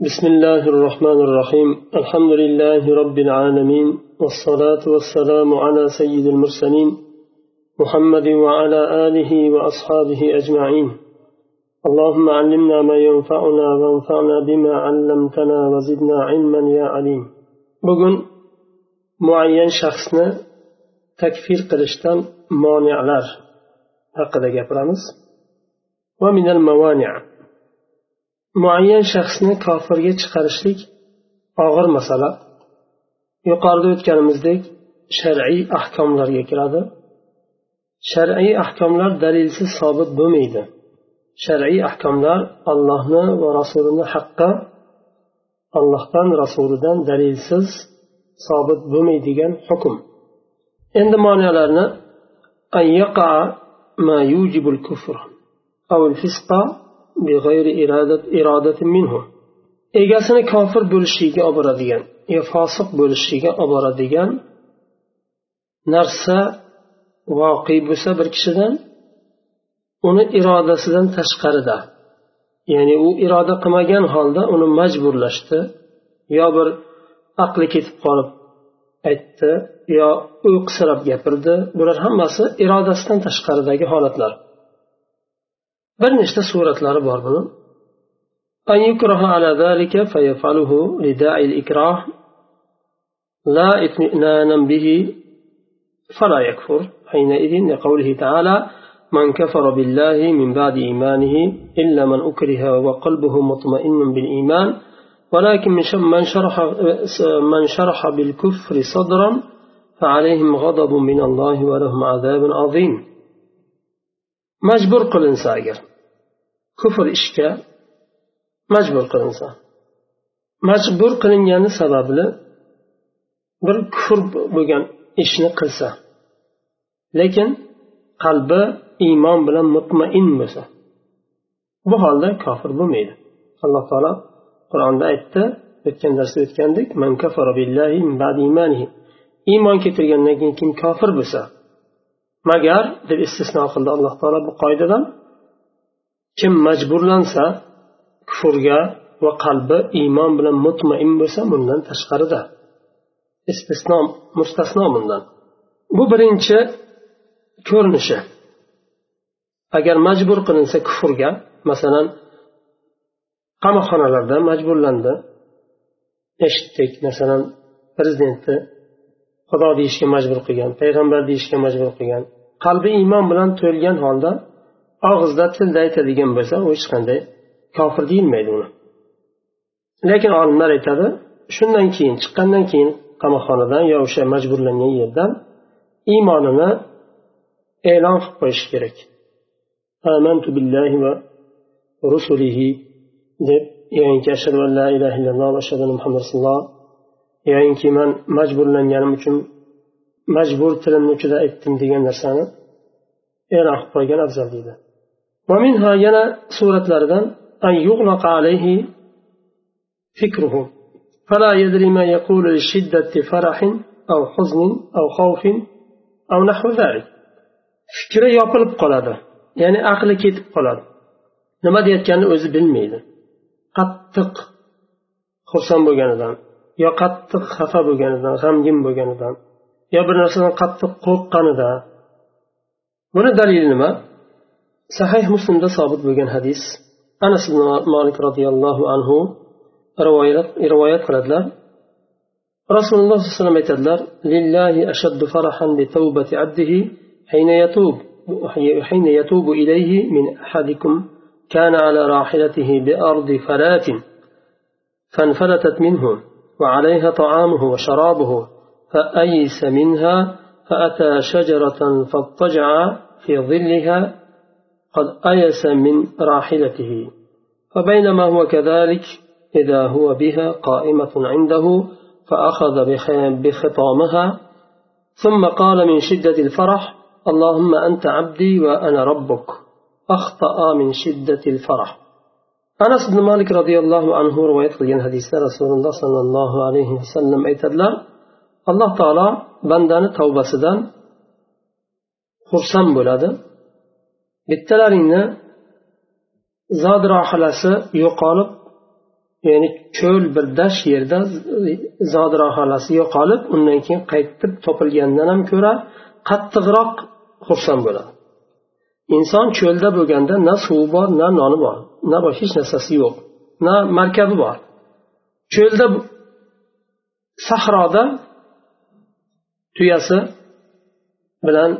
بسم الله الرحمن الرحيم الحمد لله رب العالمين والصلاة والسلام على سيد المرسلين محمد وعلى آله وأصحابه أجمعين اللهم علمنا ما ينفعنا وانفعنا بما علمتنا وزدنا علما يا عليم بقول معين شخصنا تكفير قلشتان مانع لار هكذا gapiramiz ومن الموانع muayyan shaxsni kofirga chiqarishlik og'ir masala yuqorida o'tganimizdek shar'iy ahkomlarga kiradi shar'iy ahkomlar dalilsiz sobit bo'lmaydi shar'iy ahkomlar allohni va rasulini haqqi allohdan rasulidan dalilsiz sobit bo'lmaydigan hukm endi moniyalarni ما يوجب الكفر أو الفسق egasini kofir bo'lishligiga olib boradigan yo fosiq bo'lishligiga olib boradigan narsa voqe bo'lsa bir kishidan uni irodasidan tashqarida. Ya'ni u iroda qilmagan holda uni majburlashdi yo bir aqli ketib qolib aytdi yo uyqusirab gapirdi. Bular hammasi irodasidan tashqaridagi holatlar. Bir nechta suratlari bor buni. أن يكره على ذلك فيفعله لداعي الإكراه لا اطمئنانا به فلا يكفر حينئذ لقوله تعالى من كفر بالله من بعد إيمانه إلا من أكره وقلبه مطمئن بالإيمان ولكن من شرح, من شرح بالكفر صدرا فعليهم غضب من الله ولهم عذاب عظيم majbur qilinsa agar. Kufr ishga majbur qilinsa. Majbur qilingani sababli bir kufr bo'lgan ishni qilsa. Lekin qalbi iymon bilan mutmain bo'lsa. Bu holda kofir bo'lmaydi. Alloh taolo qur'onda aytdi o'tgan darsda o'tgandik iymon keltirgandan keyin kim kofir bo'lsa magar deb istisno qildi alloh taolo bu qoidadan kim majburlansa kufrga va qalbi iymon bilan mutmain bo'lsa bundan tashqarida. Istisno mustasno bundan. Bu birinchi ko'rinishi. Agar majbur qilinsa kufrga masalan qamoqxonalarda majburlandi. Eshitdik masalan prezidentni xudo deyishga majbur qilgan payg'ambar deyishga majbur qilgan. Qalbi iymon bilan to'lgan holda og'izda tilda aytadigan bo'lsa u hech qanday kofir deyilmaydi uni. Lekin olimlar aytadi shundan keyin chiqqandan keyin qamoqxonadan yo o'sha majburlangan yerdan iymonini e'lon qilib qo'yish kerak. Amantu billahi va rusulihi deb yoyinki ashhadu an la ilaha illalloh va ashhadu anna muhammad rasululloh. yoyinki man majburlanganim uchun majbur tilimni uchida aytdim degan narsani e'lon qilib qo'ygan afzal deydi ومنها yana suratlaridan أن يغلق عليه فكره فلا يدري ما يقول لشدة فرح أو حزن أو خوف أو نحو ذلك fikri yopilib qoladi ya'ni aqli ketib qoladi nima deyayotganini o'zi bilmaydi qattiq xursand bo'lganidan yo qattiq xafa bo'lganidan g'amgin bo'lganidan yo bir narsadan qattiq qo'rqqanida buni dalili nima sahih muslimda sobit bo'lgan hadis anas ibn molik roziyallohu anhu rivoyat qiladilar rasululloh sollallohu alayhi vasallam aytadilar lillahi ashaddu farahan bi tawbati abdihi حين يتوب حين يتوب إليه من أحدكم كان على راحلته بأرض فلات فانفلتت منه وعليها طعامه وشرابه فأيس منها فأتى شجرة فاضطجع في ظلها قد أيس من راحلته. فبينما هو كذلك إذا هو بها قائمة عنده فأخذ بخطامها. ثم قال من شدة الفرح اللهم أنت عبدي وأنا ربك. أخطأ من شدة الفرح. Anas ibn malik roziyallohu anhu rivoyat qilgan hadisda rasululloh sollallohu alayhi vasallam aytadilar alloh taolo bandani tavbasidan xursand bo'ladi. Bittalaringni zod rohilasi yo'qolib ya'ni cho'l bir dasht yerda zod rohalasi yo'qolib undan keyin qaytib topilgandan ham ko'ra qattiqroq xursand bo'ladi. Inson cho'lda bo'lganda na suvi bor na noni bor. Na hech narsasi yo'q. Na markabi bor. Cho'lda sahroda tuyasi bilan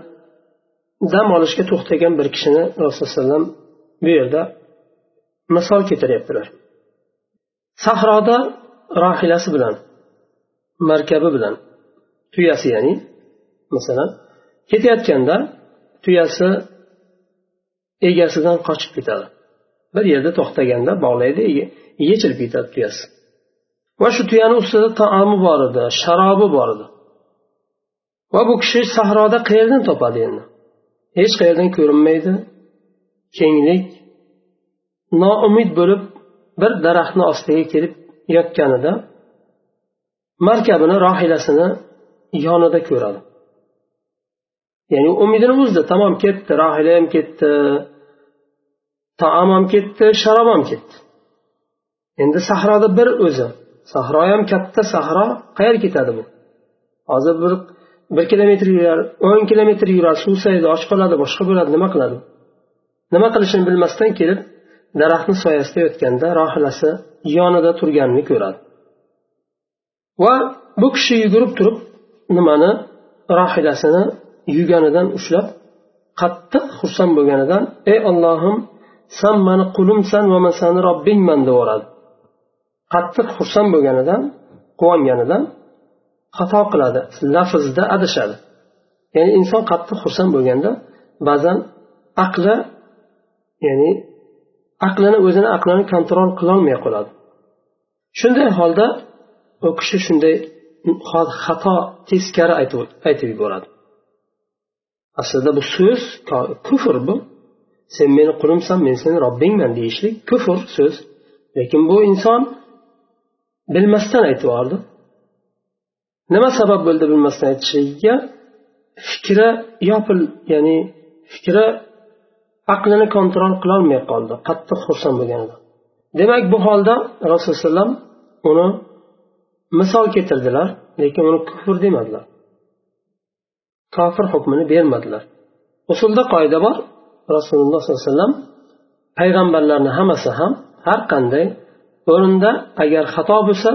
dam olishga to'xtagan bir kishini rasululloh alayhi bu yerda misol keltiryaptilar. Sahroda rohilasi bilan markabi bilan tuyasi ya'ni masalan ketayotganda tuyasi egasidan qochib ketadi. Bir yerda to'xtaganda bog'laydi yechilib ketadi tuyasi. Va shu tuyani ustida taomi bor edi sharobi bor edi. Va bu kishi sahroda qayerdan topadi endi? Hech qayerdan ko'rinmaydi. Kenglik noumid bo'lib bir daraxtni ostiga kelib yotganida markabini rohilasini yonida ko'radi. Ya'ni umidini uzdi tamom ketdi rohila ham ketdi. Taom ham ketdi sharob ham ketdi. Endi sahroda bir o'zi sahro ham katta sahro qayerga ketadi bu? Hozir bir bir kilometr yurar o'n kilometr yurar suvsaydi och qoladi boshqa bo'ladi nima qiladi? Nima qilishini bilmasdan kelib daraxtni soyasida yotganda rohilasi yonida turganini ko'radi. Va bu kishi yugurib turib nimani? Rohilasini yuganidan ushlab qattiq xursand bo'lganidan ey ollohim san mani qulimsan va man sani robbingman deyaveradi qattiq xursand bo'lganidan quvonganidan xato qiladi lafzda adashadi. Ya'ni inson qattiq xursand bo'lganda ba'zan aqli ya'ni aqlini o'zini aqlini kontrol qilolmay qoladi. Shunday holda u kishi shunday xato teskari aytib yuboradi. Aslida bu so'z kufr bu. Sen meni qulimsan men seni robbingman deyishlik kufr so'z. Lekin bu inson bilmasdan aytib yubordi nima sabab bo'ldi bilmasdan aytishligiga fikri yopil ya'ni fikri aqlini kontrol qilolmay qoldi. Qattiq xursand bo'lganida demak bu holda rasululloh alayhi uni misol keltirdilar lekin uni kufr demadilar. Kofir hukmini bermadilar. Usulda qoida bor. Rasululloh sollallohu alayhi vasallam payg'ambarlarni hammasi ham har qanday o'rinda agar xato bo'lsa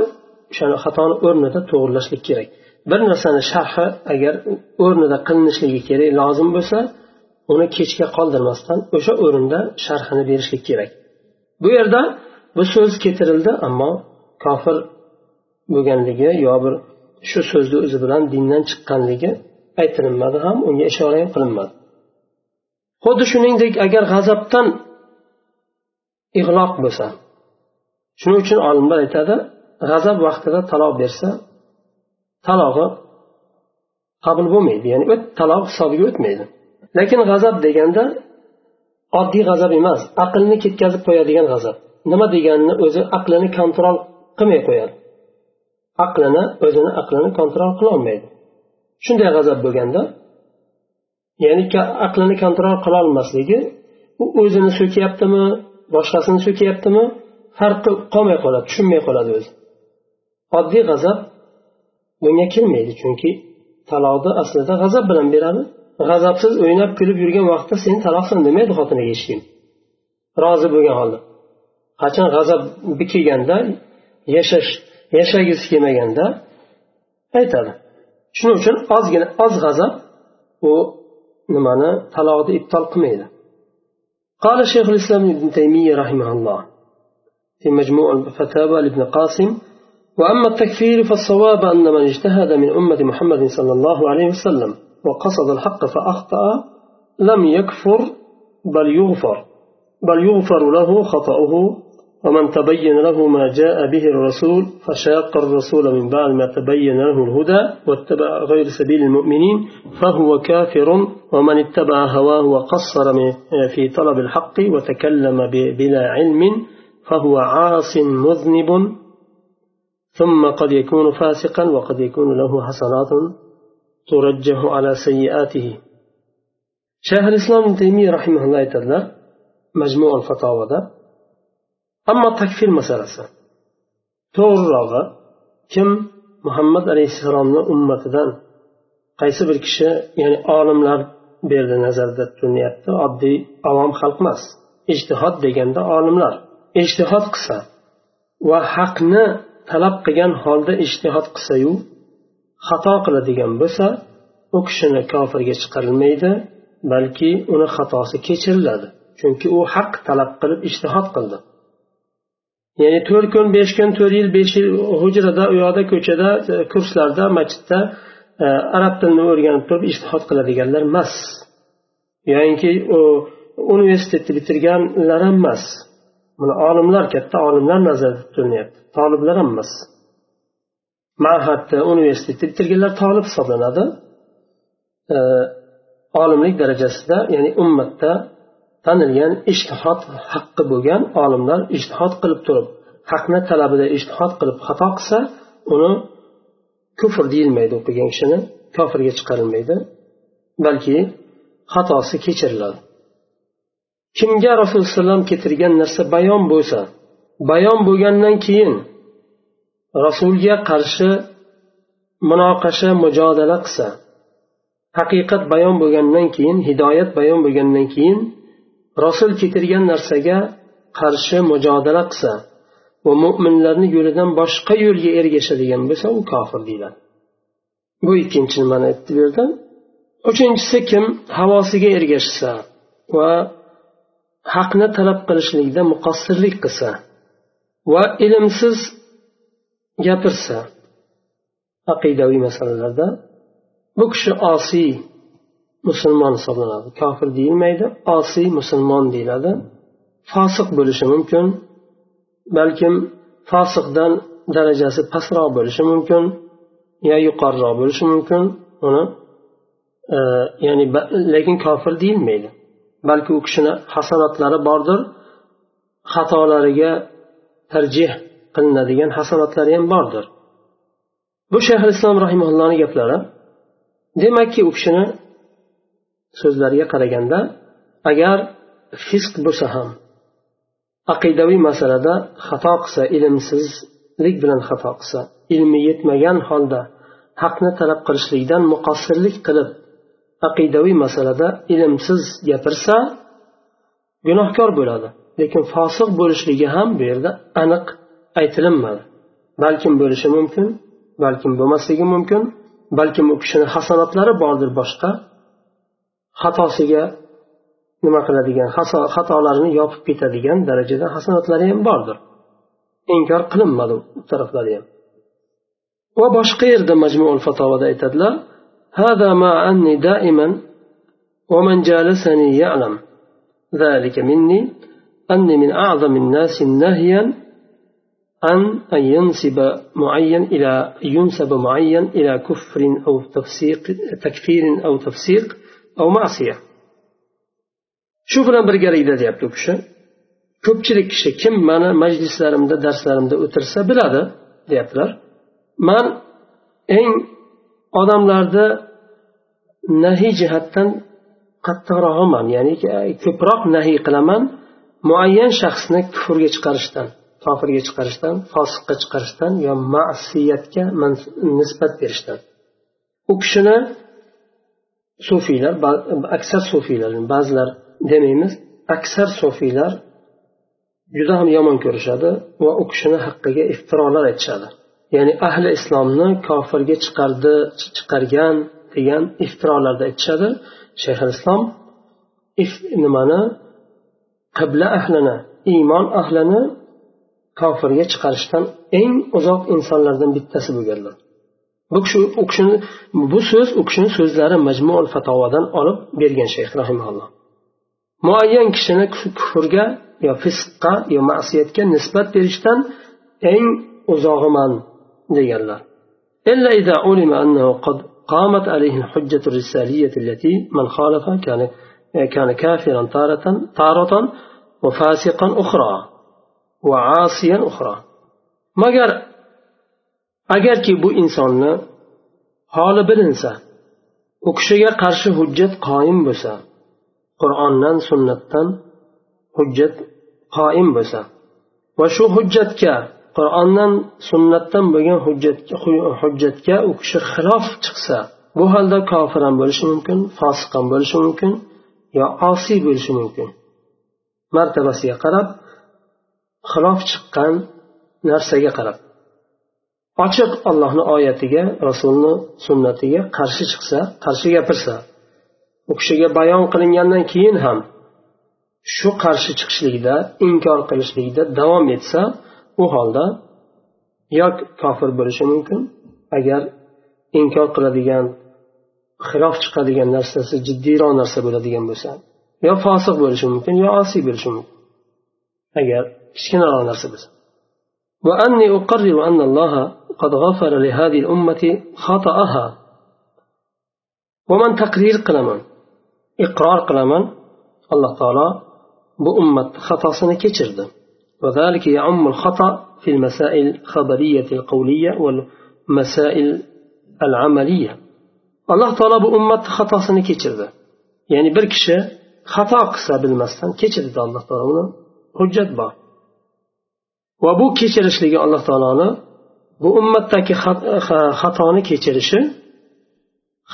o'shani xatoni o'rnida to'g'irlashlik kerak. Bir narsani sharhi agar o'rnida qilinishligi kerak lozim bo'lsa uni kechga qoldirmasdan o'sha o'rinda sharhini berishlik kerak. Bu yerda bu so'z keltirildi ammo kofir bo'lganligi yo bir shu so'zni o'zi bilan dindan chiqqanligi aytilinmadi ham unga ishora ham qilinmadi. Xuddi shuningdek agar g'azabdan ig'loq bo'lsa shuning uchun olimlar aytadi g'azab vaqtida taloq bersa talog'i qabul bo'lmaydi. Ya'ni taloq hisobiga o'tmaydi. Lekin g'azab deganda oddiy g'azab emas aqlni ketkazib qo'yadigan g'azab. Nima deganini o'zi aqlini kontrol qilmay qo'yadi. Aqlini o'zini aqlini kontrol qilolmaydi. Shunday g'azab bo'lganda ya'ni aqlini kontrol qilolmasligi u o'zini so'kyaptimi boshqasini so'kyaptimi farqi qolmay qoladi tushunmay qoladi o'zi. Oddiy g'azab bunga kirmaydi chunki taloqni aslida g'azab bilan beradi. G'azabsiz o'ynab kulib yurgan vaqtda sen taloqsan demaydi xotiniga hech kim. Rozi bo'lgan holda. Qachon g'azab kelganda yashash yashagisi kelmaganda aytadi. Shuning uchun ozgina oz g'azab u nimani taloqni ibtol qilmaydi. قال شيخ الإسلام ابن تيمية رحمه الله في مجموع الفتاوى لابن قاسم وأما التكفير فالصواب أن من اجتهد من أمة محمد صلى الله عليه وسلم وقصد الحق فأخطأ لم يكفر بل يغفر بل يغفر له خطأه ومن تبين له ما جاء به الرسول فشاق الرسول من بعد ما تبين له الهدى واتبع غير سبيل المؤمنين فهو كافر ومن اتبع هواه وقصر في طلب الحق وتكلم بلا علم فهو عاص مذنب. ثم قد يكون فاسقا وقد يكون له حسنات ترجح على سيئاته. شيخ الإسلام ابن تيمية رحمه الله تعالى مجموع الفتاوى ده. Ammo takfir masalasi. To'g'rirog'i kim muhammad alayhissalomni ummatidan qaysi bir kishi ya'ni olimlar bu yerda nazarda tutilyapti oddiy avom xalq emas ijtihod deganda olimlar. Ijtihod qilsa va haqni talab qilgan holda ijtihod qilsayu xato qiladigan bo'lsa u kishini kofirga chiqarilmaydi balki uni xatosi kechiriladi. Chunki u haq talab qilib ijtihod qildi. Ya'ni to'rt kun besh kun to'rt yil besh yil hujrada u yoqda ko'chada e, kurslarda masjidda e, arab tilini o'rganib turib ishtihod qiladiganlar emas. Yoyinki u universitetni bitirganlar ham emas. Buni olimlar katta olimlar nazarda tutilyapti. Toliblar ham emas. Mahadni universitetni bitirganlar tolib hisoblanadi. E, olimlik darajasida ya'ni ummatda tanilgan ishtihod haqqi bo'lgan olimlar ishtihod qilib turib haqni talabida ishtihod qilib xato qilsa uni kufr deyilmaydi o'qigan kishini kofirga chiqarilmaydi balki xatosi kechiriladi. Kimga rasululloh alayhivasallam keltirgan narsa bayon bo'lsa bayon bo'lgandan keyin rasulga qarshi munoqasha mujodala qilsa haqiqat bayon bo'lgandan keyin hidoyat bayon bo'lgandan keyin rasul keltirgan narsaga qarshi mujodala qilsa va mo'minlarni yo'lidan boshqa yo'lga ergashadigan bo'lsa u kofir deyiladi. Bu ikkinchi nimani aytdi bu yerda uchinchisi kim havosiga ergashsa va haqni talab qilishlikda muqassirlik qilsa va ilmsiz gapirsa aqidaviy masalalarda bu kishi osiy musulmon hisoblanadi. Kofir deyilmaydi osiy musulmon deyiladi. Fosiq bo'lishi mumkin balkim fosiqdan darajasi pastroq bo'lishi mumkin yo yuqoriroq bo'lishi mumkin. Uni e, ya'ni lekin kofir deyilmaydi. Balki u kishini hasanotlari bordir xatolariga tarjih qilinadigan hasanotlari ham bordir. Bu shayx islom rahimullohni gaplari. Demakki u kishini so'zlariga qaraganda agar fisq bo'lsa ham aqidaviy masalada xato qilsa ilmsizlik bilan xato qilsa ilmi yetmagan holda haqni talab qilishlikdan muqassirlik qilib aqidaviy masalada ilmsiz gapirsa gunohkor bo'ladi. Lekin fosiq bo'lishligi ham bu yerda aniq aytilinmadi. Balkim bo'lishi mumkin balkim bo'lmasligi mumkin balkim u kishini hasanotlari bordir boshqa. xatosiga nima qiladigan xatolarini yopib ketadigan darajada hasanotlari ham bordir inkor qilinmadi u taraflari ham va boshqa yerda majmuul fatovoda aytadilar هذا ما عني دائما ومن جالسني يعلم ذلك مني أني من أعظم الناس نهيا عن أن ينسب معين إلى ينسب معين إلى كفر أو تفسيق تكفير أو تفسيق أو معصية shu bilan birgalikda deyapti u kishi ko'pchilik kishi kim mani majlislarimda darslarimda o'tirsa biladi deyaptilar. Man eng odamlarni nahiy jihatdan qattiqrog'iman ya'ni ko'proq nahiy qilaman muayyan shaxsni kufrga chiqarishdan kofirga chiqarishdan fosiqqa chiqarishdan yo ma'siyatga nisbat berishdan. U kishini sufiylar aksar sufiylar ba'zilar demaymiz aksar sufiylar juda ham yomon ko'rishadi va u kishini haqqiga iftirolar aytishadi. Ya'ni ahli islomni kofirga chiqardi chiqargan degan iftirolarni aytishadi. Shayx islom nimani? Qibla ahlini iymon ahlini kofirga chiqarishdan eng uzoq insonlardan bittasi bo'lganlar. bu kishi u kishini bu so'z u kishini so'zlari majmuul fatovodan olib bergan shayx rahimaulloh muayyan kishini kufrga yo fisqqa yo ma'siyatga nisbat berishdan eng uzog'iman deganlar إلا إذا علم أنه قد قامت عليه الحجة الرسالية التي من خالف كان كان كافرا تارة تارة وفاسقا أخرى وعاصيا أخرى مگر agarki bu insonni holi bilinsa u kishiga qarshi hujjat qoyim bo'lsa qur'ondan sunnatdan hujjat qoyim bo'lsa va shu hujjatga qur'ondan sunnatdan bo'lgan hujjatga u kishi xilof chiqsa bu holda kofir ham bo'lishi mumkin fosiq ham bo'lishi mumkin yo osiy bo'lishi mumkin. Martabasiga qarab xilof chiqqan narsaga qarab. Ochiq ollohni oyatiga rasulni sunnatiga qarshi chiqsa qarshi gapirsa u kishiga bayon qilingandan keyin ham shu qarshi chiqishlikda inkor qilishlikda davom etsa u holda yo kofir bo'lishi mumkin. Agar inkor qiladigan xilof chiqadigan narsasi jiddiyroq narsa bo'ladigan bo'lsa yo fosiq bo'lishi mumkin yo osiy bo'lishi mumkin. Agar kichkinaroq narsa bo'lsa. وأني أقرر أن الله قد غفر لهذه الأمة خطأها. ومن تقرير قلمان إقرار قلمان الله تعالى بأمة خطأ سنة كتشرد وذلك يعم الخطأ في المسائل الخبرية القولية والمسائل العملية. alloh taolo bu ummatni xatosini kechirdi ya'ni bir kishi xato qilsa bilmasdan kechirdi alloh taolo uni va bu kechirishligi alloh taoloni bu ummatdagi e, xatoni kechirishi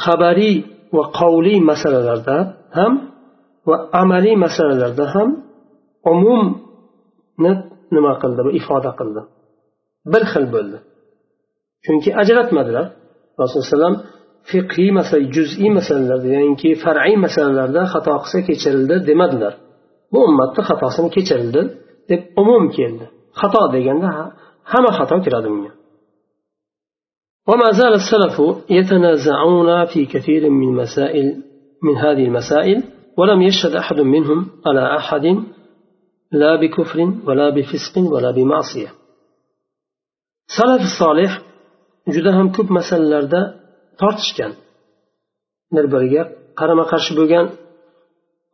xabariy va qovliy masalalarda ham va amaliy masalalarda ham umumni nima qildi bu ifoda qildi. Bir xil bo'ldi. Chunki ajratmadilar. Rasululloh alayhi fiqiy masala juz'iy masalalarda ya'niki far'iy masalalarda xato qilsa kechirildi demadilar. Bu ummatni xatosini kechirildi deb umum keldi. Xato deganda hamma xato kiradi bunga وما زال السلف يتنازعون في كثير من مسائل من هذه المسائل ولم يشهد أحد منهم على أحد لا بكفر ولا بفسق ولا بمعصية سلف الصالح juda ham ko'p masalalarda tortishgan bir biriga qarama qarshi bo'lgan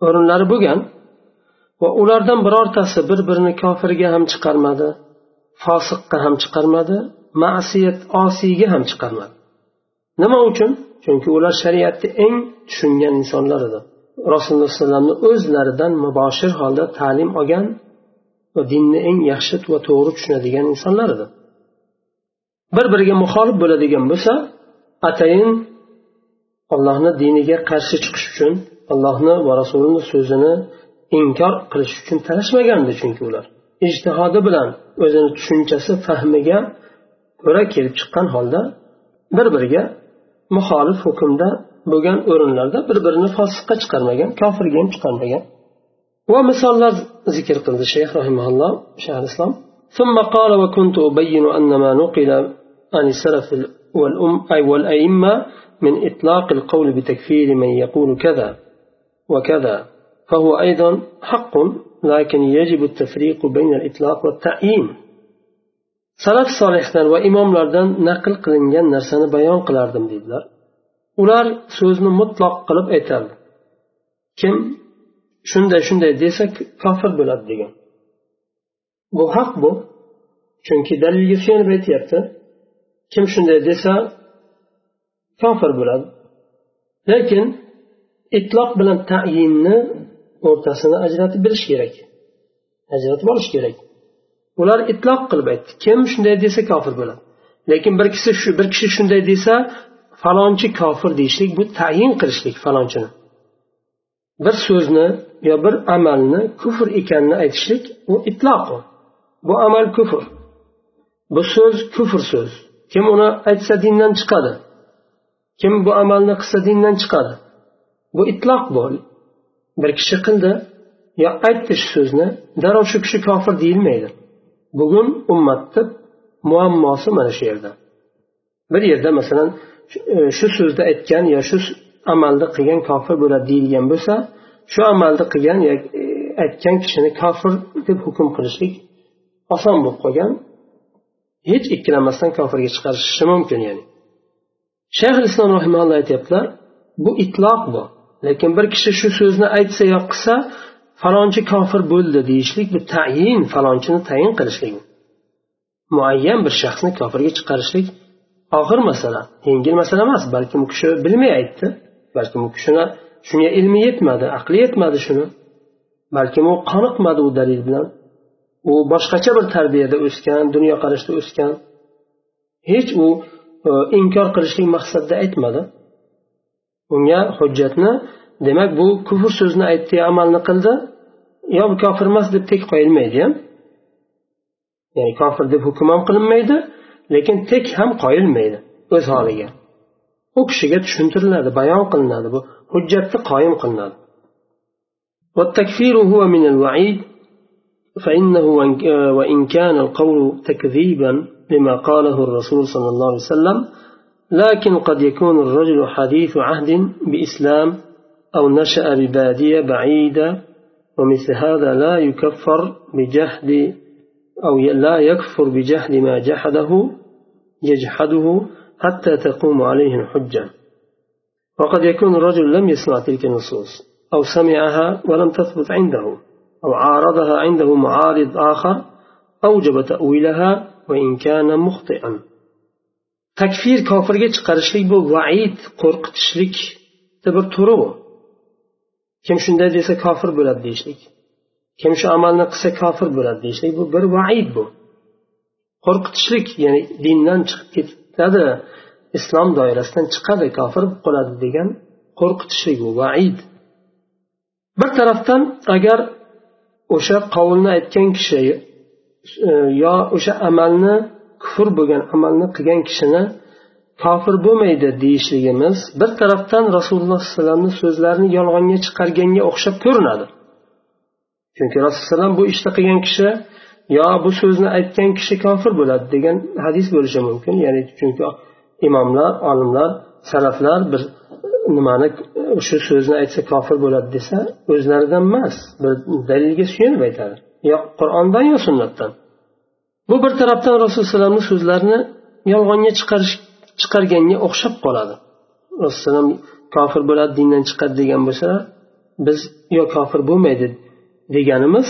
o'rinlari bo'lgan va ulardan birortasi bir birini kofirga ham chiqarmadi fosiqqa ham chiqarmadi ma'siyat osiyga ham chiqarmadi. Nima uchun? Chunki ular shariatni eng tushungan insonlar edi. Rasululloh alayhi o'zlaridan muboshir holda ta'lim olgan va dinni eng yaxshi va to'g'ri tushunadigan insonlar edi. Bir biriga muxolif bo'ladigan bo'lsa atayin allohni diniga qarshi chiqish uchun allohni va rasulini so'zini inkor qilish uchun talashmagandi chunki ular ijtihodi bilan o'zini tushunchasi fahmiga ko'ra kelib chiqqan holda bir biriga muxolif hukmda bo'lgan o'rinlarda bir birini fosiqqa chiqarmagan kofirga ham chiqarmagan va misollar zikr qildi shayx rahimaulloh shayx islom ثم قال وكنت أبين أن ما نقل عن السلف والأم أي والأئمة من إطلاق القول بتكفير من يقول كذا وكذا فهو أيضا حق لكن يجب التفريق بين الإطلاق والتعيين salaf solihdan va imomlardan naql qilingan narsani bayon qilardim deydilar ular so'zni mutloq qilib aytardi kim shunday shunday desa kofir bo'ladi degan bu haq bu chunki dalilga suyanib aytyapti kim shunday desa kofir bo'ladi lekin itloq bilan tayinni o'rtasini ajratib bilish kerak. Ajratib olish kerak. Ular itloq qilib aytdi. Kim shunday desa kofir bo'ladi. Lekin bir kishi shu bir kishi shunday desa falonchi kofir deyishlik bu tayin qilishlik falonchini. Bir so'zni yo bir amalni kufr ekanini aytishlik u itloq bu amal kufr. Bu so'z kufr so'z. Kim uni aytsa dindan chiqadi. Kim bu amalni qilsa dindan chiqadi. Bu itloq bu. Bir kishi qildi yo aytdi shu so'zni darrov shu kishi kofir deyilmaydi. Bugun ummatni muammosi mana shu yerda. Bir yerda masalan e, shu so'zni aytgan yo shu amalni qilgan kofir bo'ladi deyilgan bo'lsa shu amalni qilgan e, aytgan kishini kofir deb hukm qilishlik oson bo'lib qolgan. Hech ikkilanmasdan kofirga chiqarishi mumkin ya'ni. Shayx islom rahimalloh aytyaptilar bu itloq bu lekin bir kishi shu so'zni aytsa yo qilsa falonchi kofir bo'ldi deyishlik bu tayin falonchini tayin qilishlik. Muayyan bir shaxsni kofirga chiqarishlik og'ir masala yengil masala emas balkim u kishi bilmay aytdi balkim u kishini shunga ilmi yetmadi aqli yetmadi shuni. Balkim u qoniqmadi u dalil bilan. U boshqacha bir tarbiyada o'sgan dunyoqarashda o'sgan. Hech u e, inkor qilishlik maqsadida aytmadi. unga hujjatni demak bu kufr so'zini aytdi amalni qildi yo bu kofir emas deb tek qo'yilmaydi ham ya'ni kofir deb hukm ham qilinmaydi lekin tek ham qo'yilmaydi o'z holiga u kishiga tushuntiriladi bayon qilinadi bu hujjatni qoyim qilinadi والتكفير هو من الوعيد فإنه وإن كان القول تكذيبا لما قاله الرسول صلى الله عليه وسلم لكن قد يكون الرجل حديث عهد بإسلام أو نشأ ببادية بعيدة ومثل هذا لا يكفر بجهد أو لا يكفر بجهد ما جحده يجحده حتى تقوم عليه الحجة. وقد يكون الرجل لم يسمع تلك النصوص أو سمعها ولم تثبت عنده أو عارضها عنده معارض آخر أوجب تأويلها وإن كان مخطئا. Takfir kofirga chiqarishlik bu vaid qo'rqitishlik bir turi u kim shunday desa kofir bo'ladi deyishlik. Kim shu amalni qilsa kofir bo'ladi deyishlik bu bir vaid bu. Qo'rqitishlik ya'ni dindan chiqib ketadi islom doirasidan chiqadi kofir bo'lib qoladi degan qo'rqitishlik bu vaid. Bir tarafdan agar o'sha qovulni aytgan kishi e, yo o'sha amalni kufr bo'lgan amalni qilgan kishini kofir bo'lmaydi deyishligimiz bir tarafdan rasululloh sollallohu alayhi vasallamni so'zlarini yolg'onga chiqarganga o'xshab ko'rinadi. Chunki rasululloh bu ishni qilgan kishi yo bu so'zni aytgan kishi kofir bo'ladi degan hadis bo'lishi mumkin. Ya'ni chunki imomlar olimlar salaflar bir nimani shu so'zni aytsa kofir bo'ladi desa o'zlaridan emas bir dalilga suyanib aytadi. Yo qur'ondan yo sunnatdan. Bu bir tarafdan rasululloh alayhivasallamni so'zlarini yolg'onga chiqarish chiqarganga o'xshab qoladi. Rasululloh kofir bo'ladi dindan chiqadi degan bo'lsa biz yo kofir bo'lmaydi deganimiz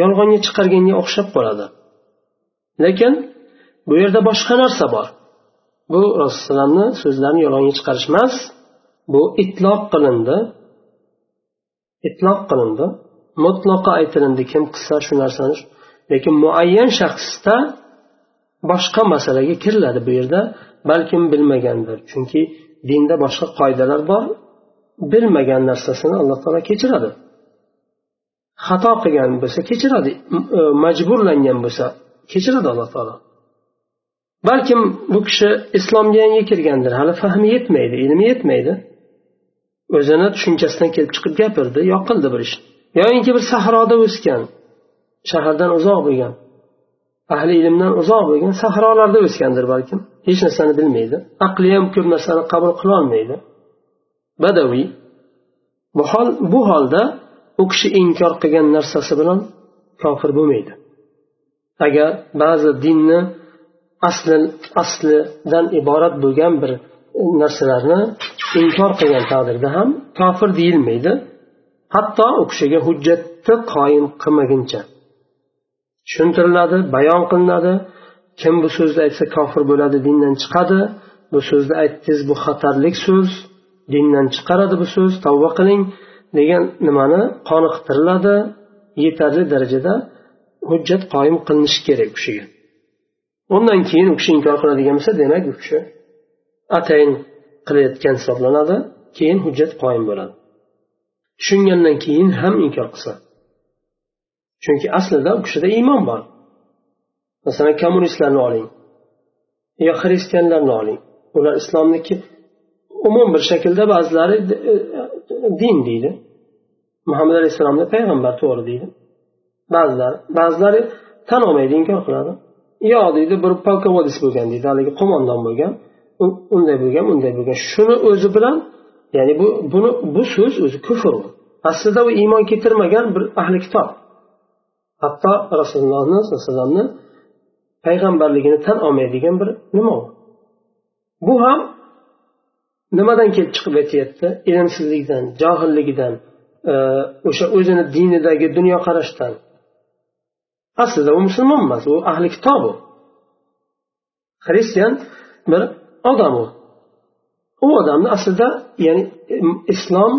yolg'onga chiqarganga o'xshab qoladi. Lekin bu yerda boshqa narsa bor. Bu rasulullohni so'zlarini yolg'onga chiqarish emas. Bu itloq qilindi. Itloq qilindi. Mutlaqo aytilindi. Kim qilsa shu narsani lekin muayyan shaxsda boshqa masalaga kiriladi bu yerda balkim bilmagandir chunki dinda boshqa qoidalar bor bilmagan narsasini alloh taolo kechiradi. Xato qilgan bo'lsa kechiradi e, majburlangan bo'lsa kechiradi alloh taolo. Balkim bu kishi islomga yangi kirgandir hali fahmi yetmaydi ilmi yetmaydi. O'zini tushunchasidan kelib chiqib gapirdi yoqildi bir ish. Yoyinki bir sahroda o'sgan shahardan uzoq bo'lgan ahli ilmdan uzoq bo'lgan sahrolarda o'sgandir balkim. Hech narsani bilmaydi. Aqli ham ko'p narsani qabul qilolmaydi badaviy bu hol bu holda u kishi inkor qilgan narsasi bilan kofir bo'lmaydi. Agar ba'zi dinni asli aslidan iborat bo'lgan bir narsalarni inkor qilgan taqdirda ham kofir deyilmaydi. Hatto u kishiga hujjatni qoyim qilmaguncha. Tushuntiriladi bayon qilinadi. Kim bu so'zni aytsa kofir bo'ladi dindan chiqadi. Bu so'zni aytdingiz bu xatarlik so'z. Dindan chiqaradi bu so'z tavba qiling degan nimani qoniqtiriladi. Yetarli darajada hujjat qoyim qilinishi kerak u kishiga. Undan keyin u kishi inkor qiladigan bo'lsa demak u kishi atayin qilayotgan hisoblanadi keyin hujjat qoyim bo'ladi. Tushungandan keyin ham inkor qilsa. Chunki aslida u kishida iymon bor. Masalan kommunistlarni oling yo xristianlarni oling. Ular islomniki umum bir shaklda ba'zilari e, din deydi. Muhammad alayhissalomni payg'ambar to'g'ri deydi. Ba'zilari ba'zilari tan olmaydi inkor qiladi. Yo'q deydi bir polkovodis bo'lgan deydi haligi qo'mondon bo'lgan unday bo'lgan unday bo'lgan. Shuni o'zi bilan ya'ni bu buni bu so'z o'zi kufr aslida u iymon keltirmagan bir ahli kitob. Hatto rasulullohni sallallohu alayhi vasallamni payg'ambarligini tan olmaydigan bir nima u? Bu ham nimadan kelib chiqib aytyapti? Ilmsizlikdan johilligidan e, o'sha o'zini dinidagi dunyoqarashdan. Aslida u musulmon emas u ahli kitob u. Xristian bir odam u. U odamni aslida ya'ni e, islom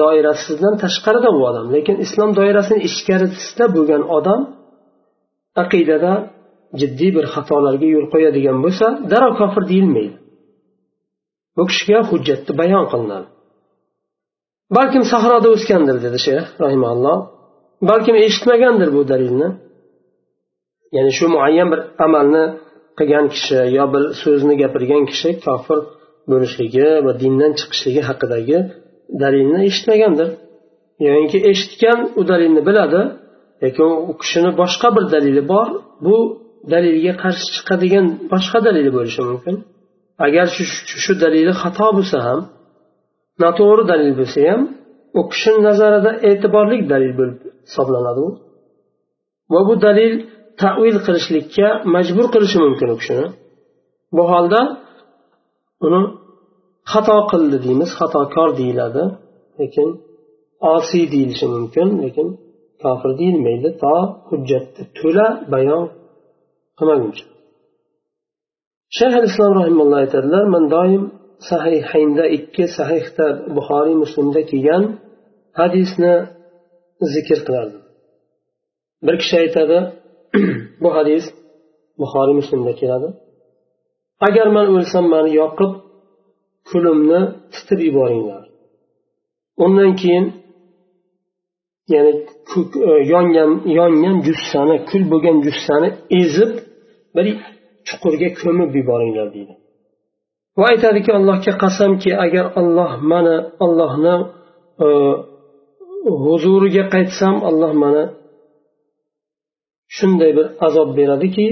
doirasidan tashqarida bu odam. Lekin islom doirasini ichkarisida bo'lgan odam aqidada jiddiy bir xatolarga yo'l qo'yadigan bo'lsa darrov kofir deyilmaydi. Bu kishiga hujjatni bayon qilinadi. Balkim sahroda o'sgandir dedi shayx rahimalloh balkim eshitmagandir bu dalilni. Ya'ni shu muayyan bir amalni qilgan kishi yo bir so'zni gapirgan kishi kofir bo'lishligi va dindan chiqishligi haqidagi dalilni eshitmagandir. Yoinki eshitgan u dalilni biladi lekin u kishini boshqa bir dalili bor bu dalilga qarshi chiqadigan boshqa dalili bo'lishi mumkin. Agar shu shu dalili xato bo'lsa ham noto'g'ri dalil bo'lsa ham u kishini nazarida e'tiborli dalil bo'lib hisoblanadi u. Va bu dalil tavil qilishlikka majbur qilishi mumkin u kishini. Bu holda uni xato qildi deymiz xatokor deyiladi lekin osiy deyilishi mumkin lekin kofir deyilmaydi to hujjatni to'la bayon qilmaguncha. Shayx islom rahimulloh aytadilar man doim sahihaynda ikki sahihda buxoriy muslimda kelgan hadisni zikr qilardim. Bir kishi aytadi bu hadis buxoriy muslimda keladi. Agar man o'lsam mani yoqib kulimni titib yuboringlar. Undan keyin ya'ni e, yongan yongan jussani kul bo'lgan jussani ezib bir chuqurga ko'mib yuboringlar deydi. Va aytadiki allohga qasamki agar olloh mani ollohni e, huzuriga qaytsam alloh mani shunday bir azob beradiki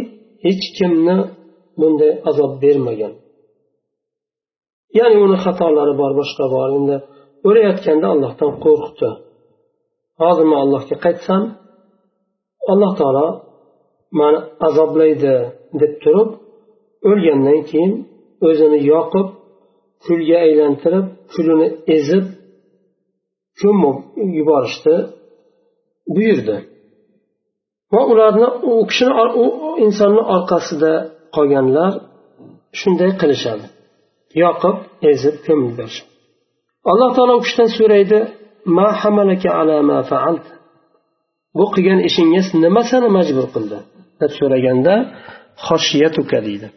hech kimni bunday azob bermagan. Ya'ni uni xatolari bor boshqa bor. Endi o'layotganda allohdan qo'rqdi. Hozir man allohga qaytsam alloh taolo mani azoblaydi deb turib o'lgandan keyin o'zini yoqib kulga aylantirib kulini ezib ko'mib yuborishni buyurdi. Va ularni u kishini u insonni orqasida qolganlar shunday qilishadi. yoqib ezib ko'mib yuborishadi alloh taolo u kishidan so'raydi ma hamalaka ala ma fa'alt bu qilgan ishingga nima seni majbur qildi deb so'raganda xoshiyatuka deydi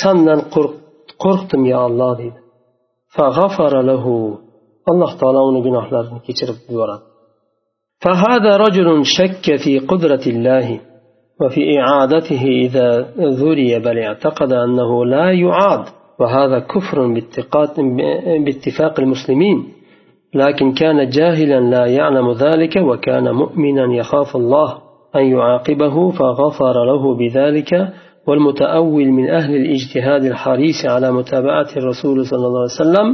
sandan qo'rqdim yo alloh deydi alloh taolo uni gunohlarini kechirib yuboradi فهذا رجل شك في قدرة الله وفي إعادته إذا ذري بل اعتقد أنه لا يعاد وهذا كفر باتفاق المسلمين. لكن كان جاهلا لا يعلم ذلك وكان مؤمنا يخاف الله أن يعاقبه فغفر له بذلك. والمتأول من أهل الاجتهاد الحريص على متابعة الرسول صلى الله عليه وسلم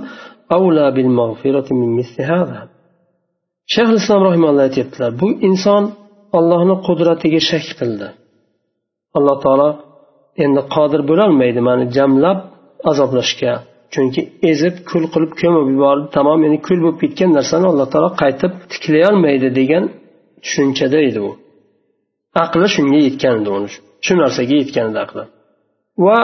أولى بالمغفرة من مثل هذا. شيخ الإسلام رحمه الله bu inson allohni qudratiga shak qildi. Alloh taolo endi qodir bo'lolmaydi. Mani jamlab azoblashga chunki ezib kul qilib ko'mib yubordi. Tamom endi kul bo'lib ketgan narsani alloh taolo qaytib tiklayolmaydi degan tushunchada edi u. Aqli shunga yetgan edi uni. Shu narsaga yetgan edi aqli. Va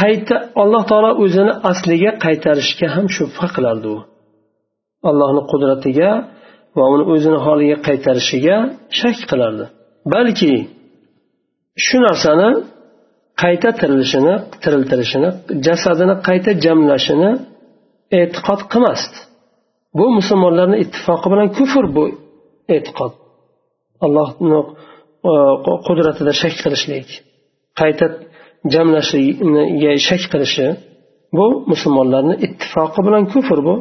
qayta alloh taolo o'zini asliga qaytarishga ham shubha qilardi u. Allohni qudratiga va uni o'zini holiga qaytarishiga shak qilardi. Balki shu narsani qayta tirilishini tiriltirishini jasadini qayta jamlashini e'tiqod qilmasdi. Bu musulmonlarni ittifoqi bilan kufr bu e'tiqod. Allohni e, qudratida shak qilishlik qayta jamlashiga shak qilishi bu musulmonlarni ittifoqi bilan kufr bu.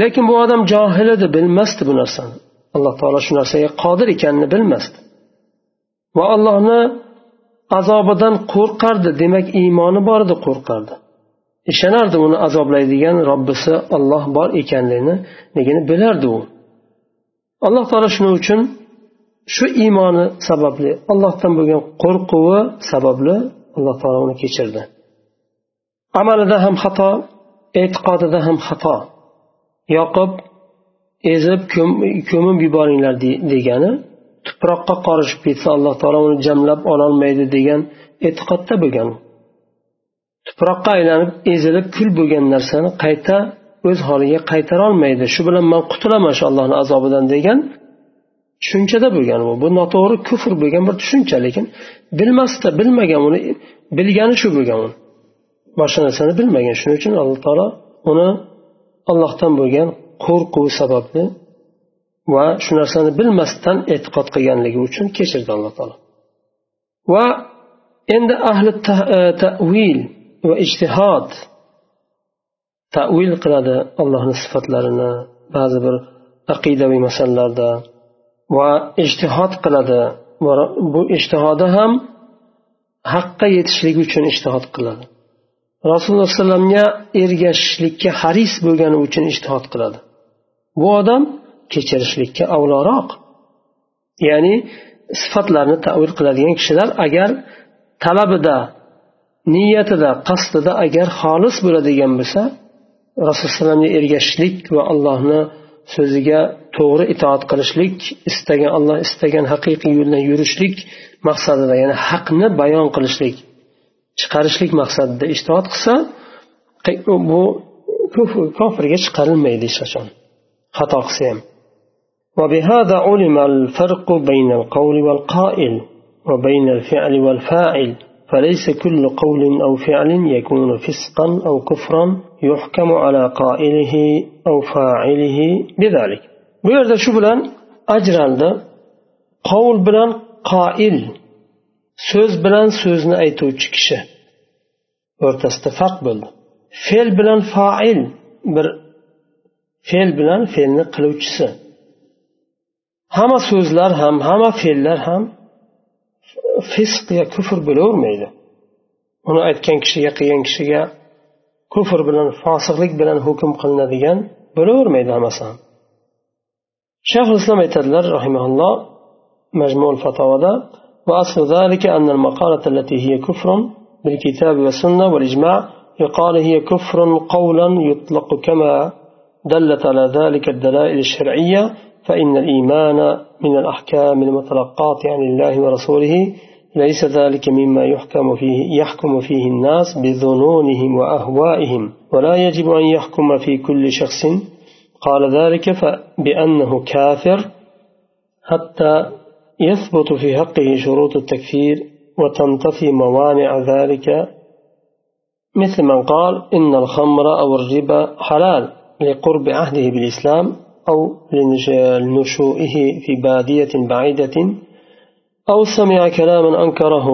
Lekin bu odam johil edi bilmasdi bu narsani. Alloh taolo shu narsaga qodir ekanini bilmasdi. Va allohni azobidan qo'rqardi. Demak iymoni bor edi qo'rqardi. Ishonardi uni azoblaydigan robbisi olloh bor ekanliginiligini bilardi u. Alloh taolo shuning uchun shu iymoni sababli allohdan bo'lgan qo'rquvi sababli alloh taolo uni kechirdi. Amalida ham xato e'tiqodida ham xato. Yoqib ezib ko'mib yuboringlar degani tuproqqa qorishib ketsa alloh taolo uni jamlab ololmaydi degan e'tiqodda bo'lgan. Tuproqqa aylanib ezilib kul bo'lgan narsani qayta o'z holiga qaytarolmaydi. Shu bilan man qutulaman shu allohni azobidan degan tushunchada bo'lgan bu. Bu noto'g'ri kufr bo'lgan bir tushuncha lekin bilmasda bilmagan uni bilgani shu bo'lgan u. Boshqa narsani bilmagan. Shuning uchun alloh taolo uni allohdan bo'lgan qo'rquv sababli va shu narsani bilmasdan e'tiqod qilganligi uchun kechirdi alloh taolo. Va endi ahli tavil e, va ijtihod tavil qiladi allohni sifatlarini ba'zi bir aqidaviy masalalarda va ijtihod qiladi va bu ijtihodi ham haqqa yetishlik uchun ijtihod qiladi. Rasululloh alayhi vasallamga ergashishlikka haris bo'lgani uchun ijtihod qiladi. Bu odam kechirishlikka avloroq ya'ni sifatlarni tavil qiladigan kishilar agar talabida niyatida qasdida agar xolis bo'ladigan bo'lsa rasululloh ergashishlik va allohni so'ziga to'g'ri itoat qilishlik istagan alloh istagan haqiqiy yo'ldan yurishlik maqsadida ya'ni haqni bayon qilishlik chiqarishlik maqsadida ijtihod qilsa bu kofirga chiqarilmaydi hech qachon. Xato qilsa ham. وبهذا علم الفرق بين القول والقائل وبين الفعل والفاعل فليس كل قول أو فعل يكون فسقا أو كفرا يحكم على قائله أو فاعله بذلك. بيرد شو بلان ده قول بلان قائل سوز بلان سوزنا أي توجكشة ورتستفق بلان فعل بلان فاعل بر فعل بلان فعل نقلوجسه hamma so'zlar ham hamma fe'llar ham fisq yo kufr bo'lavermaydi uni aytgan kishiga qilgan kishiga kufr bilan fosiqlik bilan hukm qilinadigan bo'lavermaydi hammasi ham shayxul islom aytadilar rahimaulloh majmul fatovoda وأصل ذلك أن المقالة التي هي كفر بالكتاب والسنة والإجماع يقال هي كفر قولا يطلق كما دلت على ذلك الدلائل الشرعية فإن الإيمان من الأحكام المتلقاة عن الله ورسوله ليس ذلك مما يحكم فيه يحكم فيه الناس بظنونهم وأهوائهم ولا يجب أن يحكم في كل شخص. قال ذلك بأنه كافر حتى يثبت في حقه شروط التكفير وتنتفي موانع ذلك. مثل من قال إن الخمر أو الربا حلال لقرب عهده بالإسلام. أو لنشوئه في بادية بعيدة أو سمع كلاما أنكره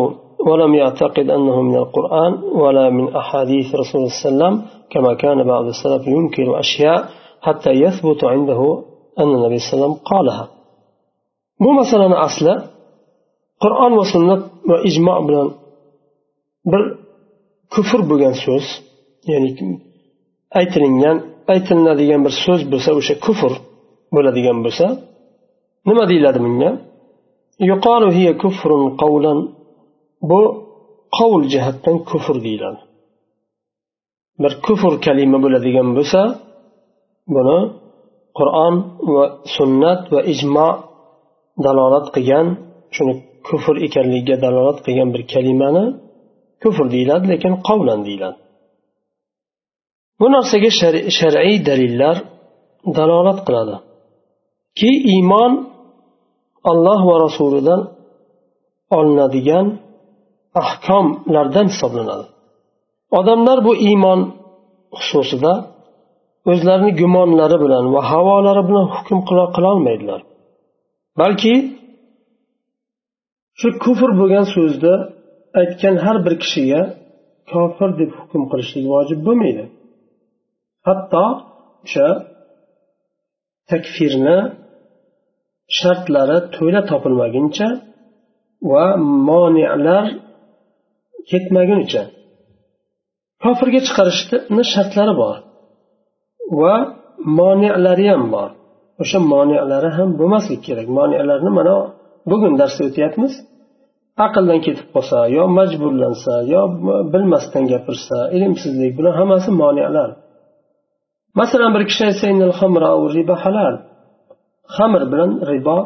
ولم يعتقد أنه من القرآن ولا من أحاديث رسول الله صلى الله عليه وسلم كما كان بعض السلف ينكر أشياء حتى يثبت عنده أن النبي صلى الله عليه وسلم قالها. bu masalani asli qur'on va sunnat va ijmo bilan bir kufr bo'lgan so'z aytilinadigan bir so'z bo'lsa o'sha kufr bo'ladigan bo'lsa nima deyiladi bunga yuqoru hiya kufrun qavlan bu qovul jihatdan kufr deyiladi bir kufr kalima bo'ladigan bo'lsa buni qur'on va sunnat va ijmo dalolat qilgan shuni kufr ekanligiga dalolat qilgan bir kalimani kufr deyiladi lekin qovlan deyiladi bu narsaga shar'iy dalillar dalolat qiladi. Ki iymon alloh va rasulidan olinadigan ahkomlardan hisoblanadi. Odamlar bu iymon xususida o'zlarini gumonlari bilan va havolari bilan hukm qilolmaydilar balki shu kufr bo'lgan so'zni aytgan har bir kishiga kofir deb hukm qilishlik vojib bo'lmaydi. Hatto o'sha takfirni shartlari to'la topilmaguncha va monilar ketmagunicha kofirga chiqarishni shartlari bor va monilari ham bor. O'sha monilari ham bo'lmasligi kerak. Monilarni mana bugun darsda o'tyapmiz. Aqldan ketib qolsa yo majburlansa yo bilmasdan gapirsa ilmsizlik bular hammasi monilar masalan bir kishi aytsa riba halal. Xamir bilan ribo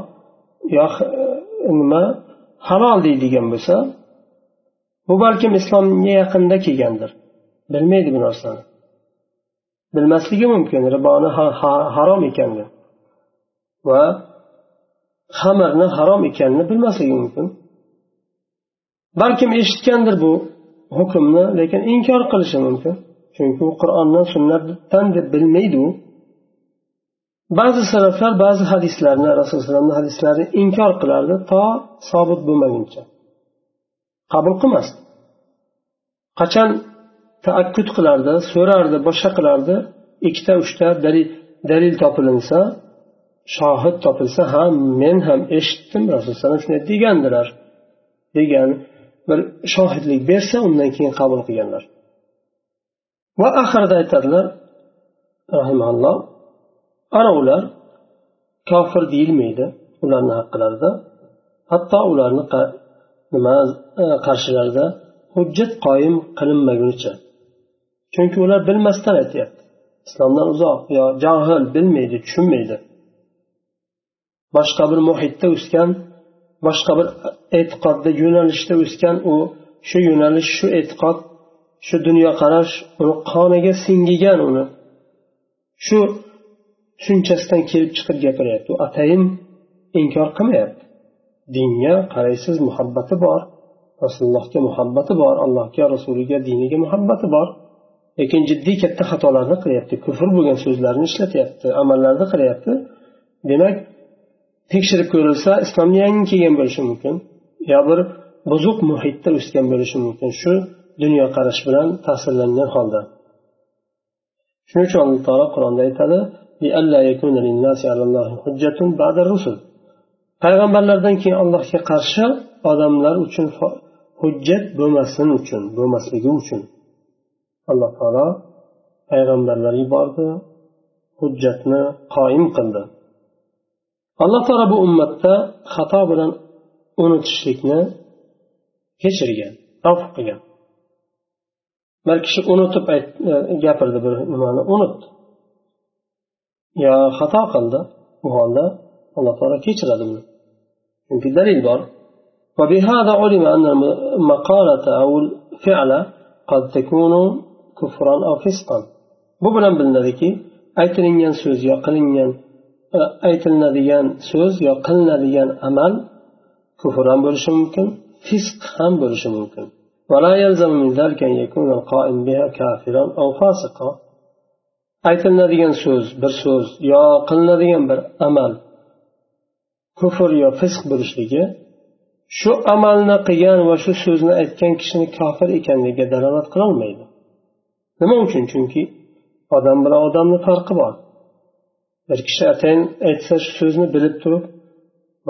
yo e, nima halol deydigan bo'lsa bu balkim islomga yaqinda kelgandir. Bilmaydi bu narsani. Bilmasligi mumkin riboni harom ekanini va xamirni harom ekanini bilmasligi mumkin. Balkim eshitgandir bu hukmni lekin inkor qilishi mumkin. Chunki u qur'ondan sunnatdan deb bilmaydi u. Ba'zi salaflar ba'zi hadislarni rasululloh hadislarini inkor qilardi to sobit bo'lmaguncha. Qabul qilmasdi. Qachon taakkud qilardi so'rardi boshqa qilardi ikkita uchta dalil dalil topilinsa shohid topilsa ha men ham eshitdim rasululloh shunday degandilar. Degan bir shohidlik bersa undan keyin qabul qilganlar. Va oxirida aytadilar rahimalloh ana ular kofir deyilmaydi ularni haqlarida. Hatto ularni nima e, qarshilarida hujjat qoyim qilinmagunicha. Chunki ular bilmasdan aytyapti. Islomdan uzoq yo johil bilmaydi tushunmaydi. Boshqa bir muhitda o'sgan boshqa bir e'tiqodda yo'nalishda o'sgan u shu yo'nalish shu e'tiqod shu dunyoqarash uni qoniga singigan uni. Shu tushunchasidan kelib chiqib gapiryapti. U atayin inkor qilmayapti. Dinga qaraysiz muhabbati bor. Rasulullohga muhabbati bor. Allohga rasuliga diniga muhabbati bor. Lekin jiddiy katta xatolarni qilyapti. Kufr bo'lgan so'zlarni ishlatyapti amallarni qilyapti. Demak tekshirib ko'rilsa islomga yangi kelgan bo'lishi mumkin. Yo bir buzuq muhitda o'sgan bo'lishi mumkin. Shu dunyoqarash bilan ta'sirlangan holda. Shuning uchun alloh taolo qur'onda aytadi payg'ambarlardan keyin allohga qarshi odamlar uchun hujjat bo'lmasin uchun bo'lmasligi uchun alloh taolo payg'ambarlar yubordi hujjatni qoim qildi. Alloh taolo bu ummatda xato bilan unutishlikni kechirgan avf qilgan. bir kishi unutib e, gapirdi bir nimani unutdi yo xato qildi u holda alloh taolo kechiradi buni chunki dalil bor وبهذا علم أن المقالة أو الفعل قد تكون كفرا أو فسقا bu bilan bilinadiki aytilingan so'z yo qilingan e, aytilinadigan so'z yo qilinadigan amal kufr ham bo'lishi mumkin fisq ham bo'lishi mumkin ولا يلزم من ذلك أن يكون القائم بها كافرا أو فاسقا aytilinadigan so'z bir so'z yo qilinadigan bir amal kufr yo fisq bo'lishligi shu amalni qilgan va shu so'zni aytgan kishini kofir ekanligiga dalolat qilolmaydi nima uchun chunki odam bilan odamni farqi bor bir kishi atayin aytsa shu so'zni bilib turib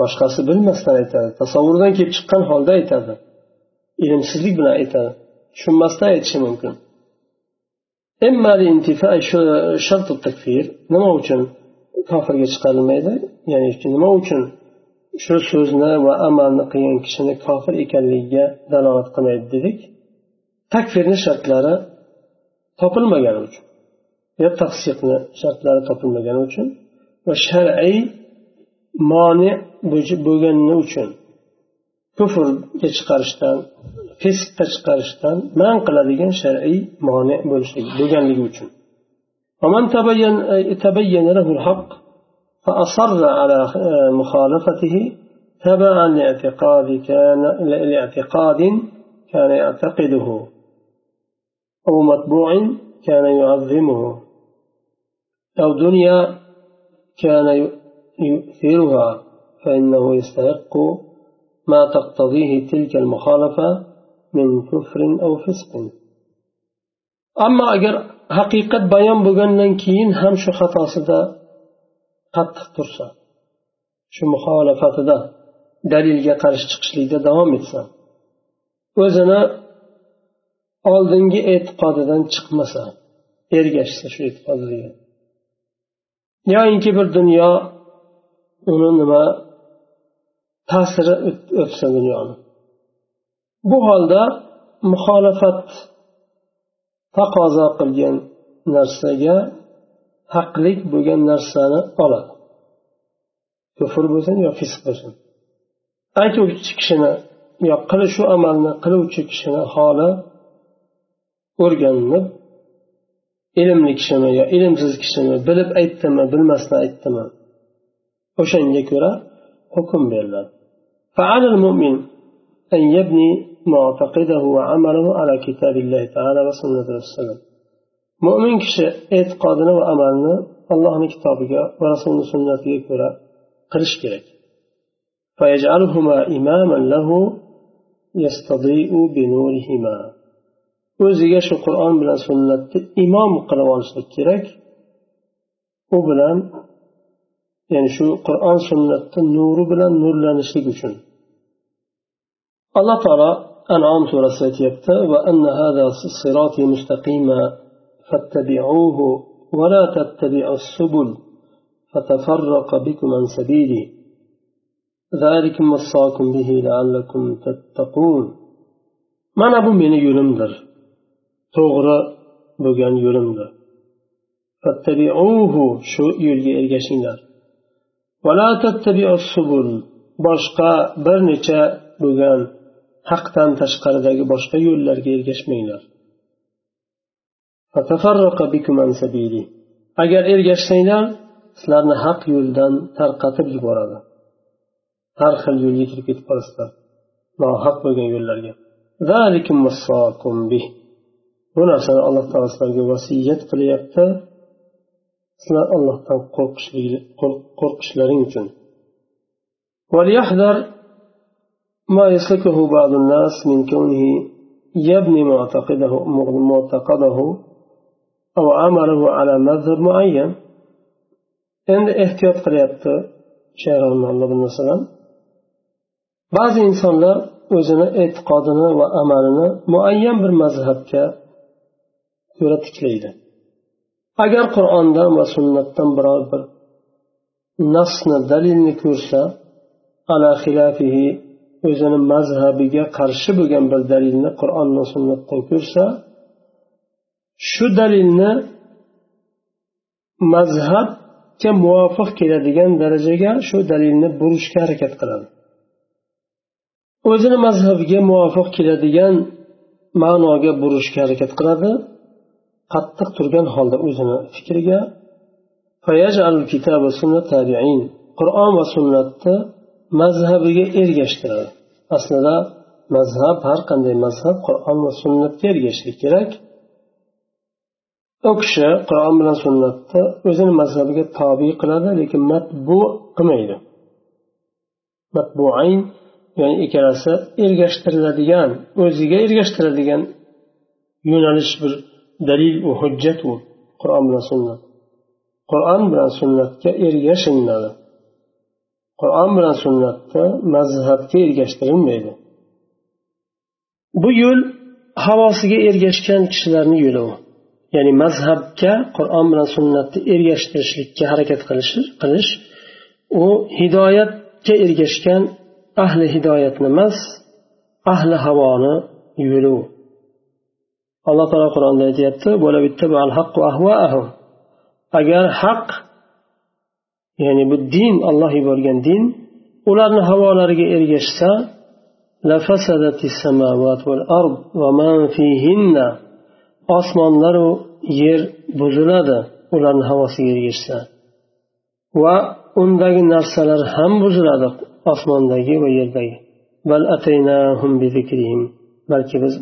boshqasi bilmasdan aytadi tasavvurdan kelib chiqqan holda aytadi Ilmsizlik bilan aytadi. Tushunmasdan aytishi mumkin. Nima uchun kofirga chiqarilmaydi? Ya'ni nima uchun shu so'zni va amalni qilgan kishini kofir ekanligiga dalolat qilmaydi dedik? Takfirni shartlari topilmagani uchun yo tafsiqni shartlari topilmagani uchun va shar'iy moni bo'lgani uchun kufrga chiqarishdan fisqqa chiqarishdan man qiladigan shar'iy moni bo'lganligi uchun ومن تبين تبين له الحق فأصر على مخالفته تبعا لاعتقاد كان لاعتقاد كان يعتقده أو متبوع كان يعظمه أو دنيا كان يؤثرها فإنه يستحق ما تقتضيه تلك المخالفة من كفر أو فسق أما أجر haqiqat bayon bo'lgandan keyin ham shu xatosida qattiq tursa shu muxolifatida dalilga qarshi chiqishlikda davom etsa o'zini oldingi e'tiqodidan chiqmasa ergashsa shu e'tiqodiga yoyinki bir dunyo uni nima ta'siri o'tsa dunyoni. Bu holda muxolifat taqozo qilgan narsaga haqlik bo'lgan narsani oladi. Kufr bo'lsin yo fisq bo'lsin. Aytuvchi kishini yo shu amalni qiluvchi kishini holi o'rganib ilmli kishimi yo ilmsiz kishimi bilib aytdimi bilmasdan aytdimi? O'shanga ko'ra hukm beriladi. فعلى المؤمن أن يبني معتقده وعمله على كتاب الله تعالى وسنة رسوله مؤمن كش اتقادنا وأمالنا الله كتابك ورسوله سنة يكبر قرش كرك فيجعلهما إماما له يستضيء بنورهما. o'ziga shu qur'on bilan sunnatni imom qilib olishi kerak u bilan ya'ni shu qur'on sunnatni nuri bilan nurlanishlik uchun alloh taolo anom surasida aytyapti وأن هذا صراطي مستقيما فاتبعوه ولا تتبعوا السبل فتفرق بكم عن سبيله ذلكم وصاكم به لعلكم تتقون mana bu meni yo'limdir to'g'ri bo'lgan yo'limdir shu yo'lga ergashinglar boshqa bir necha bo'lgan haqdan tashqaridagi boshqa yo'llarga ergashmanglar. Agar ergashsanglar sizlarni haq yo'ldan tarqatib yuboradi. Har xil yo'lga kirib ketib qolasizlar nohaq bo'lgan yo'llarga. Bu narsani alloh taolo sizlarga vasiyat qilyapti. Sizlar ollohdan qo'rqishlaring uchun. ما يسلكه بعض الناس من كونه يبني معتقده معتقده أو عمله على مذهب معين endi ehtiyot qilyapti shayxulloh ba'zi insonlar o'zini e'tiqodini va amalini muayyan bir mazhabga ko'ra tiklaydi agar qur'ondan va sunnatdan biror bir nasni dalilni ko'rsa ala xilafihi o'zini mazhabiga qarshi bo'lgan bir dalilni qur'on va sunnatdan ko'rsa shu dalilni mazhabga muvofiq keladigan darajaga shu dalilni burishga harakat qiladi. O'zini mazhabiga muvofiq keladigan ma'noga burishga harakat qiladi. Qattiq turgan holda o'zini fikriga qur'on va sunnatni mazhabiga ergashtiradi. Aslida mazhab har qanday mazhab qur'on va sunnatga ergashishlik kerak. U kishi qur'on bilan sunnatni o'zini mazhabiga tobe qiladi lekin matbu qilmaydi. Matbuayn ya'ni ikkalasi ergashtiriladigan o'ziga ergashtiriladigan yo'nalish bir dalil u hujjat u qur'on bilan sunnat. Qur'on bilan sunnatga ergashiladi qur'on bilan sunnatda mazhabga ergashtirilmaydi bu yo'l havosiga ergashgan kishilarni yo'li u. Ya'ni mazhabga qur'on bilan sunnatni ergashtirishlikka harakat qilish qilish u hidoyatga ergashgan ahli hidoyatni emas ahli havoni yo'li u. Alloh taolo qur'onda aytyapti agar haq ya'ni bu din olloh yuborgan din ularni havolariga ergashsa osmonlaru yer buziladi ularni havosiga ergashsa. Va undagi narsalar ham buziladi osmondagi va yerdagi. Balki biz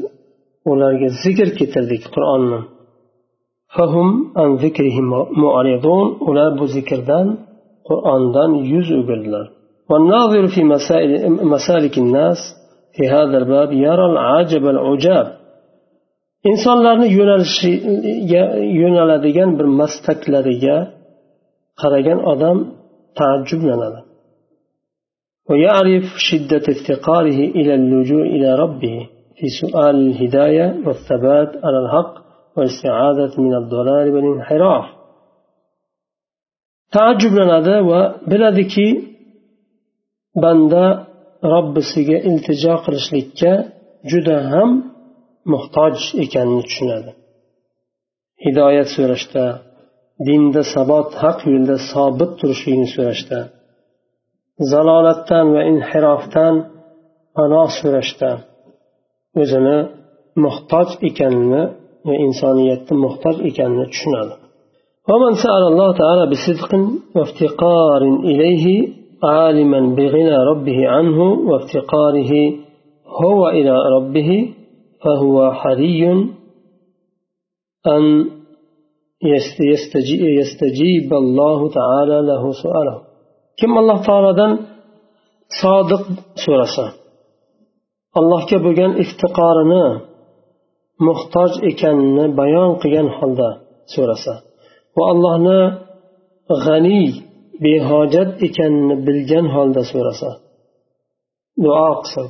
ularga zikr keltirdik qur'onni. Ular bu zikrdan qur'ondan yuz o'girdilar والناظر في مسائل مسالك الناس في هذا الباب يرى العجب العجاب. Insonlarni yo'nalishiga yo'naladigan bir mastaklariga qaragan odam taajjublanadi ويعرف شدة افتقاره إلى اللجوء إلى ربه في سؤال الهداية والثبات على الحق والاستعاذة من الضلال والانحراف. Taajjublanadi va biladiki banda robbisiga iltijo qilishlikka juda ham muhtoj ekanini tushunadi. Hidoyat so'rashda dinda sabot haq yo'lda sobit turishligini so'rashda zalolatdan va inhirofdan panoh so'rashda o'zini muhtoj ekanini va insoniyatni muhtoj ekanini tushunadi. ومن سأل الله تعالى بصدق وافتقار إليه عالما بغنى ربه عنه وافتقاره هو إلى ربه فهو حري أن يستجيب الله تعالى له سؤاله. كم الله تعالى صادق سورة؟ allohga bo'lgan iftiqorini muhtoj ekanini bayon qilgan holda so'rasa va allohni g'aniy behojat ekanini bilgan holda so'rasa duo qilsin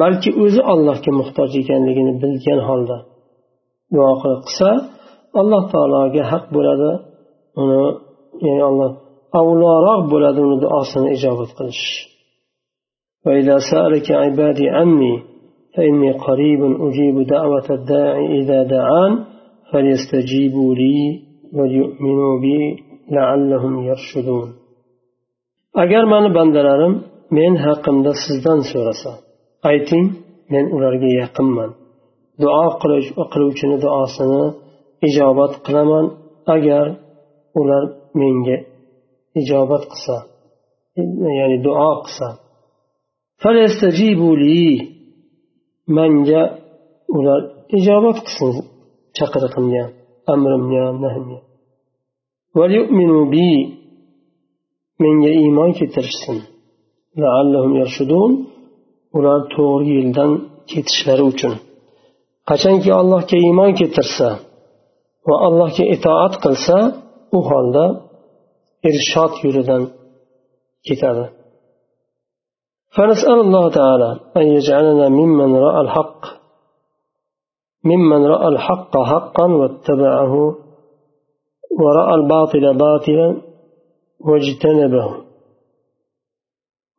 balki o'zi allohga muhtoj ekanligini bilgan holda duo qilsa alloh taologa haq bo'ladi uni ya'ni alloh avloroq bo'ladi uni duosini ijobat qilish وإذا سألك عبادي عني فإني قريب أجيب دعوة الداعي إذا دعان فليستجيبوا لي وليؤمنوا بي لعلهم يرشدون agar mani bandalarim men haqimda sizdan so'rasa ayting men ularga yaqinman duo qiluvchini duosini ijobat qilaman agar ular menga ijobat qilsa ya'ni duo qilsa manga ular ijobat qilsin chaqiriqimga amrimga nahimga menga iymon keltirishsin ular to'g'ri yo'ldan ketishlari uchun qachonki allohga iymon keltirsa va allohga itoat qilsa u holda irshod yo'lidan ketadi فنسأل الله تعالى أن يجعلنا ممن رأى الحق ممن رأى الحق حقا واتبعه ورأى الباطل باطلا واجتنبه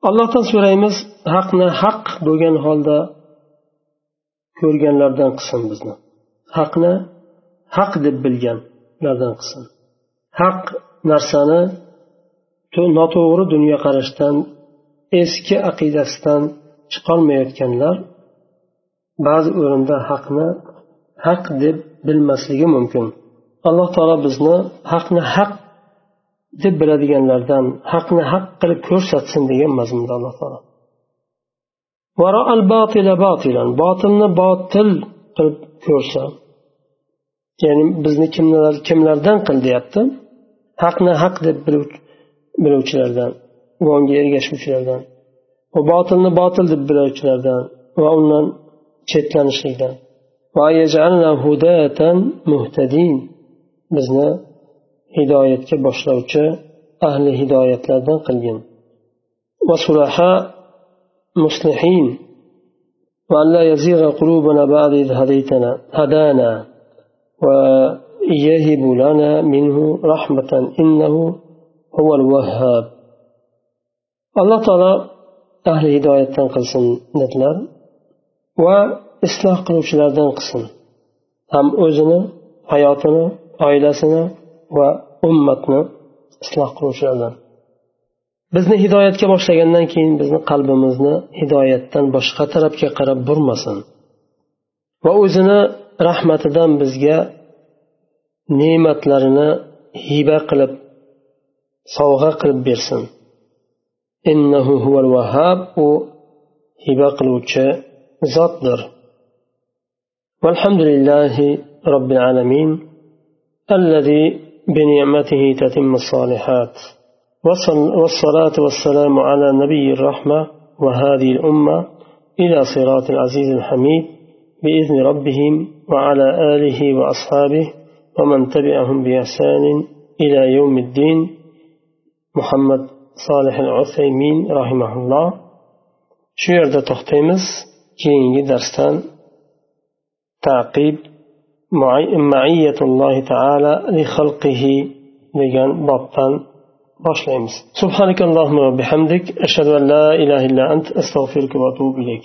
allohdan so'raymiz haqni haq bo'lgan holda ko'rganlardan qilsin bizni haqni haq deb bilganlardan qilsin haq narsani noto'g'ri dunyoqarashdan eski aqidasidan chiqolmayotganlar ba'zi o'rinda haqni haq deb bilmasligi mumkin. Alloh taolo bizni haqni haq deb biladiganlardan haqni haq qilib ko'rsatsin degan mazmunda alloh taolo. Botilni botil qilib ko'rsa ya'ni bizni kimlar kimlardan qil deyapti? Haqni haq deb biluvchilardan va unga ergashuvchilardan va botilni botil deb biluvchilardan va undan chetlanishlikdan. ويجعلنا هداة مهتدين بزنا هداية كبشروج أهل هداية لدن قلين وصلحاء مصلحين وأن لا يزيغ قلوبنا بعد إذ هديتنا هدانا ويهب لنا منه رحمة إنه هو الوهاب. الله تعالى أهل هداية تنقلسن نتلر و isloh qiluvchilardan qilsin. Ham o'zini hayotini oilasini va ummatni isloh qiluvchilardan. Bizni hidoyatga boshlagandan keyin bizni qalbimizni hidoyatdan boshqa tarafga qarab burmasin. Va o'zini rahmatidan bizga ne'matlarini hiba qilib sovg'a qilib bersin. Innahu huval vahab u hiba qiluvchi zotdir. والحمد لله رب العالمين الذي بنعمته تتم الصالحات. والصلاة والسلام على نبي الرحمة وهذه الأمة إلى صراط العزيز الحميد بإذن ربهم وعلى آله وأصحابه ومن تبعهم بإحسان إلى يوم الدين. محمد solih al usaymin rahimaulloh shu yerda to'xtaymiz keyingi darsdan تعقيب معية الله تعالى لخلقه degan bobdan boshlaymiz subhanakallohumma va bihamdik ashhadu an la ilaha illa ant astag'firuka va atubu ilayk